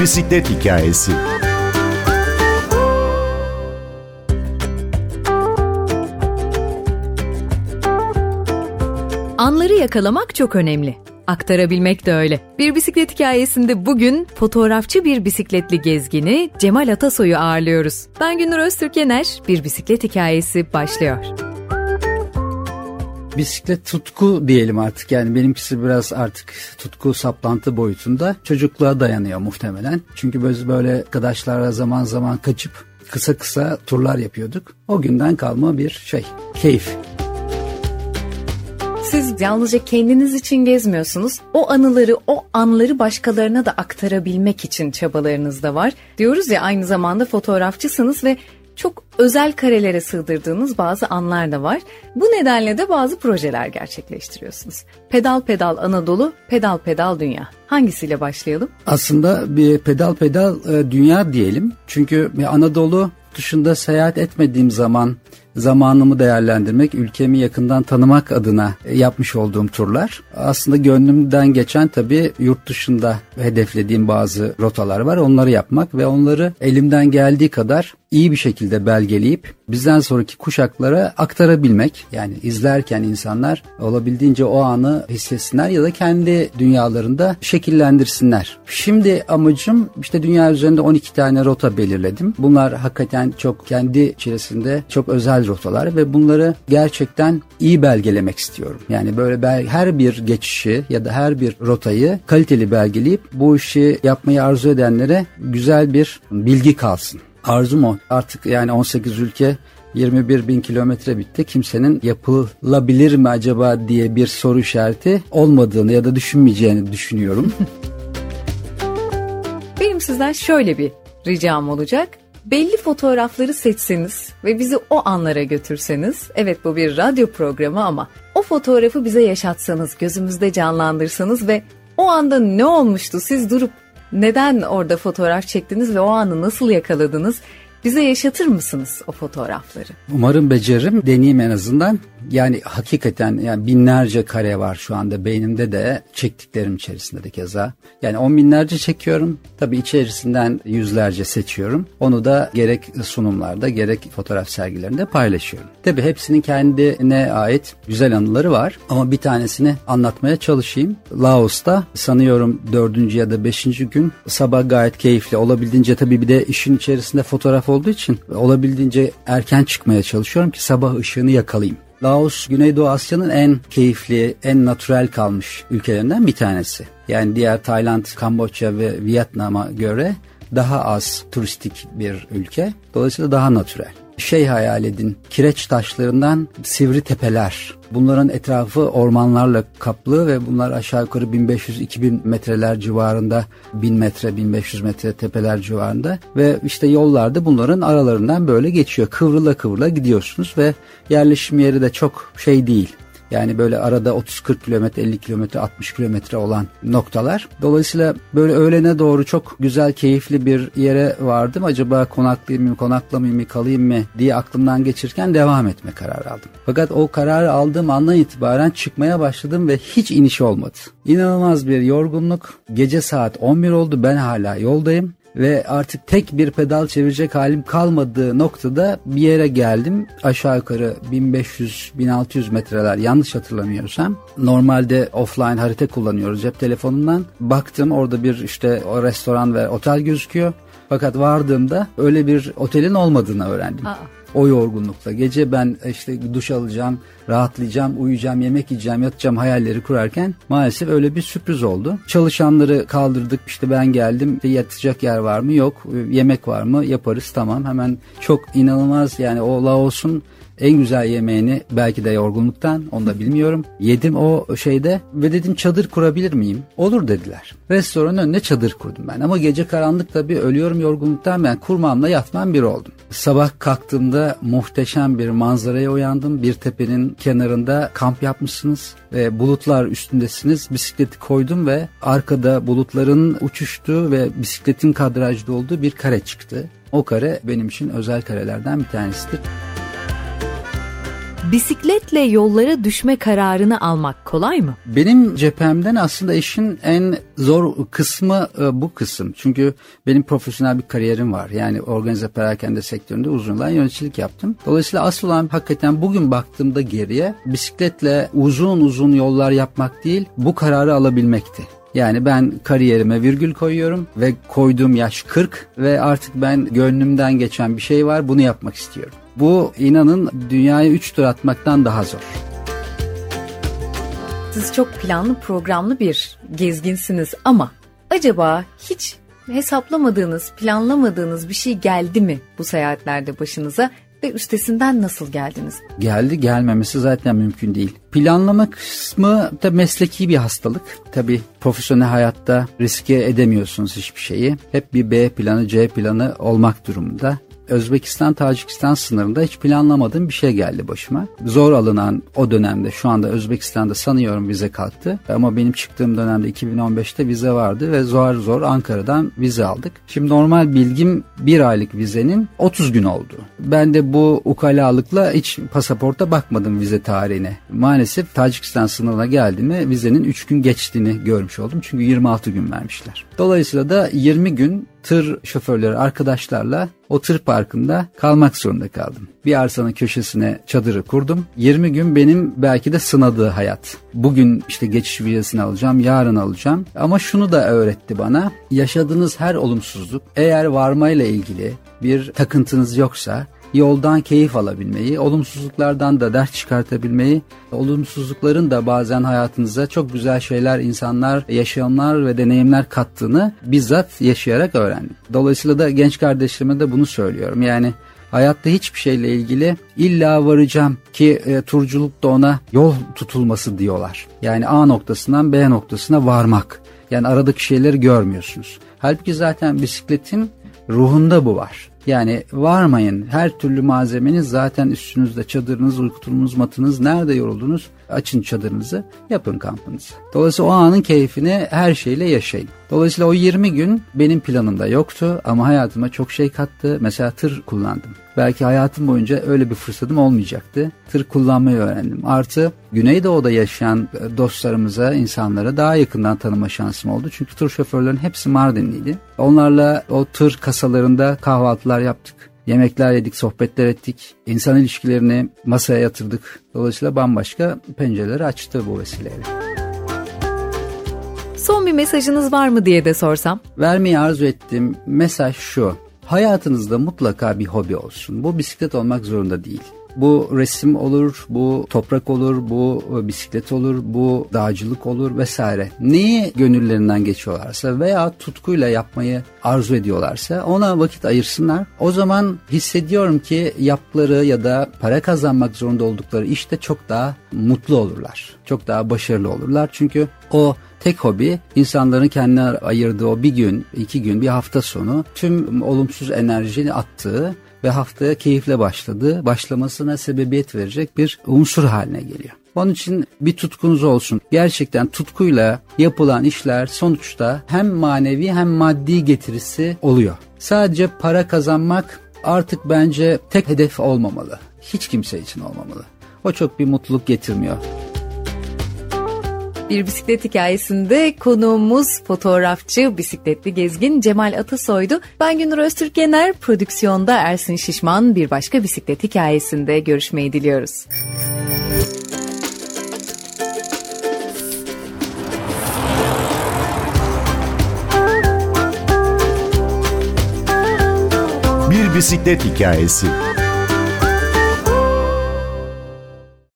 Bisiklet hikayesi. Anları yakalamak çok önemli. Aktarabilmek de öyle. Bir bisiklet hikayesinde bugün fotoğrafçı bir bisikletli gezgini Cemal Atasoy'u ağırlıyoruz. Ben Günür Öztürk Yener, bir bisiklet hikayesi başlıyor. Bisiklet tutku diyelim artık yani benimkisi biraz artık tutku saplantı boyutunda çocukluğa dayanıyor muhtemelen. Çünkü biz böyle arkadaşlarla zaman zaman kaçıp kısa kısa turlar yapıyorduk. O günden kalma bir şey, keyif. Siz yalnızca kendiniz için gezmiyorsunuz. O anıları, o anları başkalarına da aktarabilmek için çabalarınız da var. Diyoruz ya aynı zamanda fotoğrafçısınız ve çok özel karelere sığdırdığınız bazı anlar da var. Bu nedenle de bazı projeler gerçekleştiriyorsunuz. Pedal Pedal Anadolu, Pedal Pedal Dünya. Hangisiyle başlayalım? Aslında bir pedal pedal e, dünya diyelim. Çünkü Anadolu dışında seyahat etmediğim zaman zamanımı değerlendirmek, ülkemi yakından tanımak adına yapmış olduğum turlar. Aslında gönlümden geçen tabii yurt dışında hedeflediğim bazı rotalar var. Onları yapmak ve onları elimden geldiği kadar iyi bir şekilde belgeleyip bizden sonraki kuşaklara aktarabilmek. Yani izlerken insanlar olabildiğince o anı hissetsinler ya da kendi dünyalarında şekillendirsinler. Şimdi amacım işte dünya üzerinde 12 tane rota belirledim. Bunlar hakikaten çok kendi içerisinde çok özel rotalar ve bunları gerçekten iyi belgelemek istiyorum. Yani böyle bel her bir geçişi ya da her bir rotayı kaliteli belgeleyip bu işi yapmayı arzu edenlere güzel bir bilgi kalsın. Arzum o. Artık yani 18 ülke 21 bin kilometre bitti. Kimsenin yapılabilir mi acaba diye bir soru işareti olmadığını ya da düşünmeyeceğini düşünüyorum. Benim sizden şöyle bir ricam olacak belli fotoğrafları seçseniz ve bizi o anlara götürseniz, evet bu bir radyo programı ama o fotoğrafı bize yaşatsanız, gözümüzde canlandırsanız ve o anda ne olmuştu siz durup neden orada fotoğraf çektiniz ve o anı nasıl yakaladınız? Bize yaşatır mısınız o fotoğrafları? Umarım beceririm, deneyeyim en azından. Yani hakikaten yani binlerce kare var şu anda beynimde de çektiklerim içerisinde de keza. Yani on binlerce çekiyorum. Tabii içerisinden yüzlerce seçiyorum. Onu da gerek sunumlarda gerek fotoğraf sergilerinde paylaşıyorum. Tabii hepsinin kendine ait güzel anıları var. Ama bir tanesini anlatmaya çalışayım. Laos'ta sanıyorum dördüncü ya da beşinci gün sabah gayet keyifli. Olabildiğince tabii bir de işin içerisinde fotoğraf olduğu için olabildiğince erken çıkmaya çalışıyorum ki sabah ışığını yakalayayım. Laos Güneydoğu Asya'nın en keyifli, en natürel kalmış ülkelerinden bir tanesi. Yani diğer Tayland, Kamboçya ve Vietnam'a göre daha az turistik bir ülke. Dolayısıyla daha natürel şey hayal edin. Kireç taşlarından sivri tepeler. Bunların etrafı ormanlarla kaplı ve bunlar aşağı yukarı 1500-2000 metreler civarında 1000 metre 1500 metre tepeler civarında ve işte yollarda bunların aralarından böyle geçiyor. Kıvrıla kıvrıla gidiyorsunuz ve yerleşim yeri de çok şey değil yani böyle arada 30-40 kilometre, 50 kilometre, 60 kilometre olan noktalar. Dolayısıyla böyle öğlene doğru çok güzel, keyifli bir yere vardım. Acaba konaklayayım mı, konaklamayayım mı, kalayım mı diye aklımdan geçirken devam etme kararı aldım. Fakat o kararı aldığım andan itibaren çıkmaya başladım ve hiç iniş olmadı. İnanılmaz bir yorgunluk. Gece saat 11 oldu. Ben hala yoldayım ve artık tek bir pedal çevirecek halim kalmadığı noktada bir yere geldim. Aşağı yukarı 1500-1600 metreler yanlış hatırlamıyorsam. Normalde offline harita kullanıyoruz cep telefonundan. Baktım orada bir işte o restoran ve otel gözüküyor. Fakat vardığımda öyle bir otelin olmadığını öğrendim. Aa. O yorgunlukla. Gece ben işte duş alacağım, rahatlayacağım, uyuyacağım, yemek yiyeceğim, yatacağım hayalleri kurarken maalesef öyle bir sürpriz oldu. Çalışanları kaldırdık işte ben geldim yatacak yer var mı yok yemek var mı yaparız tamam hemen çok inanılmaz yani o Laos'un en güzel yemeğini belki de yorgunluktan onu da bilmiyorum. Yedim o şeyde ve dedim çadır kurabilir miyim? Olur dediler. Restoranın önüne çadır kurdum ben ama gece karanlık tabii ölüyorum yorgunluktan ben kurmamla yatmam bir oldum. Sabah kalktığımda muhteşem bir manzaraya uyandım. Bir tepenin kenarında kamp yapmışsınız ve bulutlar üstündesiniz. Bisikleti koydum ve arkada bulutların uçuştuğu ve bisikletin kadrajda olduğu bir kare çıktı. O kare benim için özel karelerden bir tanesidir. Bisikletle yollara düşme kararını almak kolay mı? Benim cephemden aslında işin en zor kısmı e, bu kısım. Çünkü benim profesyonel bir kariyerim var. Yani organize perakende sektöründe uzun yıllar yöneticilik yaptım. Dolayısıyla asıl olan hakikaten bugün baktığımda geriye bisikletle uzun uzun yollar yapmak değil bu kararı alabilmekti. Yani ben kariyerime virgül koyuyorum ve koyduğum yaş 40 ve artık ben gönlümden geçen bir şey var bunu yapmak istiyorum. Bu inanın dünyaya 3 tur atmaktan daha zor. Siz çok planlı programlı bir gezginsiniz ama acaba hiç hesaplamadığınız, planlamadığınız bir şey geldi mi bu seyahatlerde başınıza ve üstesinden nasıl geldiniz? Geldi gelmemesi zaten mümkün değil. Planlama kısmı da mesleki bir hastalık. Tabi profesyonel hayatta riske edemiyorsunuz hiçbir şeyi. Hep bir B planı C planı olmak durumunda. Özbekistan-Tacikistan sınırında hiç planlamadığım bir şey geldi başıma. Zor alınan o dönemde şu anda Özbekistan'da sanıyorum vize kalktı. Ama benim çıktığım dönemde 2015'te vize vardı ve zor zor Ankara'dan vize aldık. Şimdi normal bilgim bir aylık vizenin 30 gün oldu. Ben de bu ukalalıkla hiç pasaporta bakmadım vize tarihine. Maalesef Tacikistan sınırına geldiğimde vizenin 3 gün geçtiğini görmüş oldum. Çünkü 26 gün vermişler. Dolayısıyla da 20 gün tır şoförleri arkadaşlarla o tır parkında kalmak zorunda kaldım. Bir arsanın köşesine çadırı kurdum. 20 gün benim belki de sınadığı hayat. Bugün işte geçiş vizesini alacağım, yarın alacağım. Ama şunu da öğretti bana. Yaşadığınız her olumsuzluk eğer varmayla ilgili bir takıntınız yoksa yoldan keyif alabilmeyi, olumsuzluklardan da ders çıkartabilmeyi, olumsuzlukların da bazen hayatınıza çok güzel şeyler, insanlar, yaşamlar ve deneyimler kattığını bizzat yaşayarak öğrendim. Dolayısıyla da genç kardeşlerime de bunu söylüyorum. Yani hayatta hiçbir şeyle ilgili illa varacağım ki e, turculuk da ona yol tutulması diyorlar. Yani A noktasından B noktasına varmak. Yani aradaki şeyleri görmüyorsunuz. Halbuki zaten bisikletin ruhunda bu var. Yani varmayın. Her türlü malzemeniz zaten üstünüzde. Çadırınız, uyku matınız. Nerede yoruldunuz? Açın çadırınızı, yapın kampınızı. Dolayısıyla o anın keyfini her şeyle yaşayın. Dolayısıyla o 20 gün benim planımda yoktu ama hayatıma çok şey kattı. Mesela tır kullandım. Belki hayatım boyunca öyle bir fırsatım olmayacaktı. Tır kullanmayı öğrendim. Artı Güneydoğu'da yaşayan dostlarımıza, insanlara daha yakından tanıma şansım oldu. Çünkü tır şoförlerinin hepsi Mardinliydi. Onlarla o tır kasalarında kahvaltılar yaptık. Yemekler yedik, sohbetler ettik. İnsan ilişkilerini masaya yatırdık. Dolayısıyla bambaşka pencereleri açtı bu vesileyle. Son bir mesajınız var mı diye de sorsam? Vermeyi arzu ettiğim mesaj şu. Hayatınızda mutlaka bir hobi olsun. Bu bisiklet olmak zorunda değil. Bu resim olur, bu toprak olur, bu bisiklet olur, bu dağcılık olur vesaire. Neyi gönüllerinden geçiyorlarsa veya tutkuyla yapmayı arzu ediyorlarsa ona vakit ayırsınlar. O zaman hissediyorum ki yaptıkları ya da para kazanmak zorunda oldukları işte çok daha mutlu olurlar. Çok daha başarılı olurlar. Çünkü o tek hobi insanların kendine ayırdığı o bir gün, iki gün, bir hafta sonu tüm olumsuz enerjini attığı ve haftaya keyifle başladı, başlamasına sebebiyet verecek bir unsur haline geliyor. Onun için bir tutkunuz olsun. Gerçekten tutkuyla yapılan işler sonuçta hem manevi hem maddi getirisi oluyor. Sadece para kazanmak artık bence tek hedef olmamalı. Hiç kimse için olmamalı. O çok bir mutluluk getirmiyor. Bir bisiklet hikayesinde konuğumuz fotoğrafçı, bisikletli gezgin Cemal Atasoy'du. Ben Günür Öztürk Yener, prodüksiyonda Ersin Şişman bir başka bisiklet hikayesinde görüşmeyi diliyoruz. Bir bisiklet hikayesi.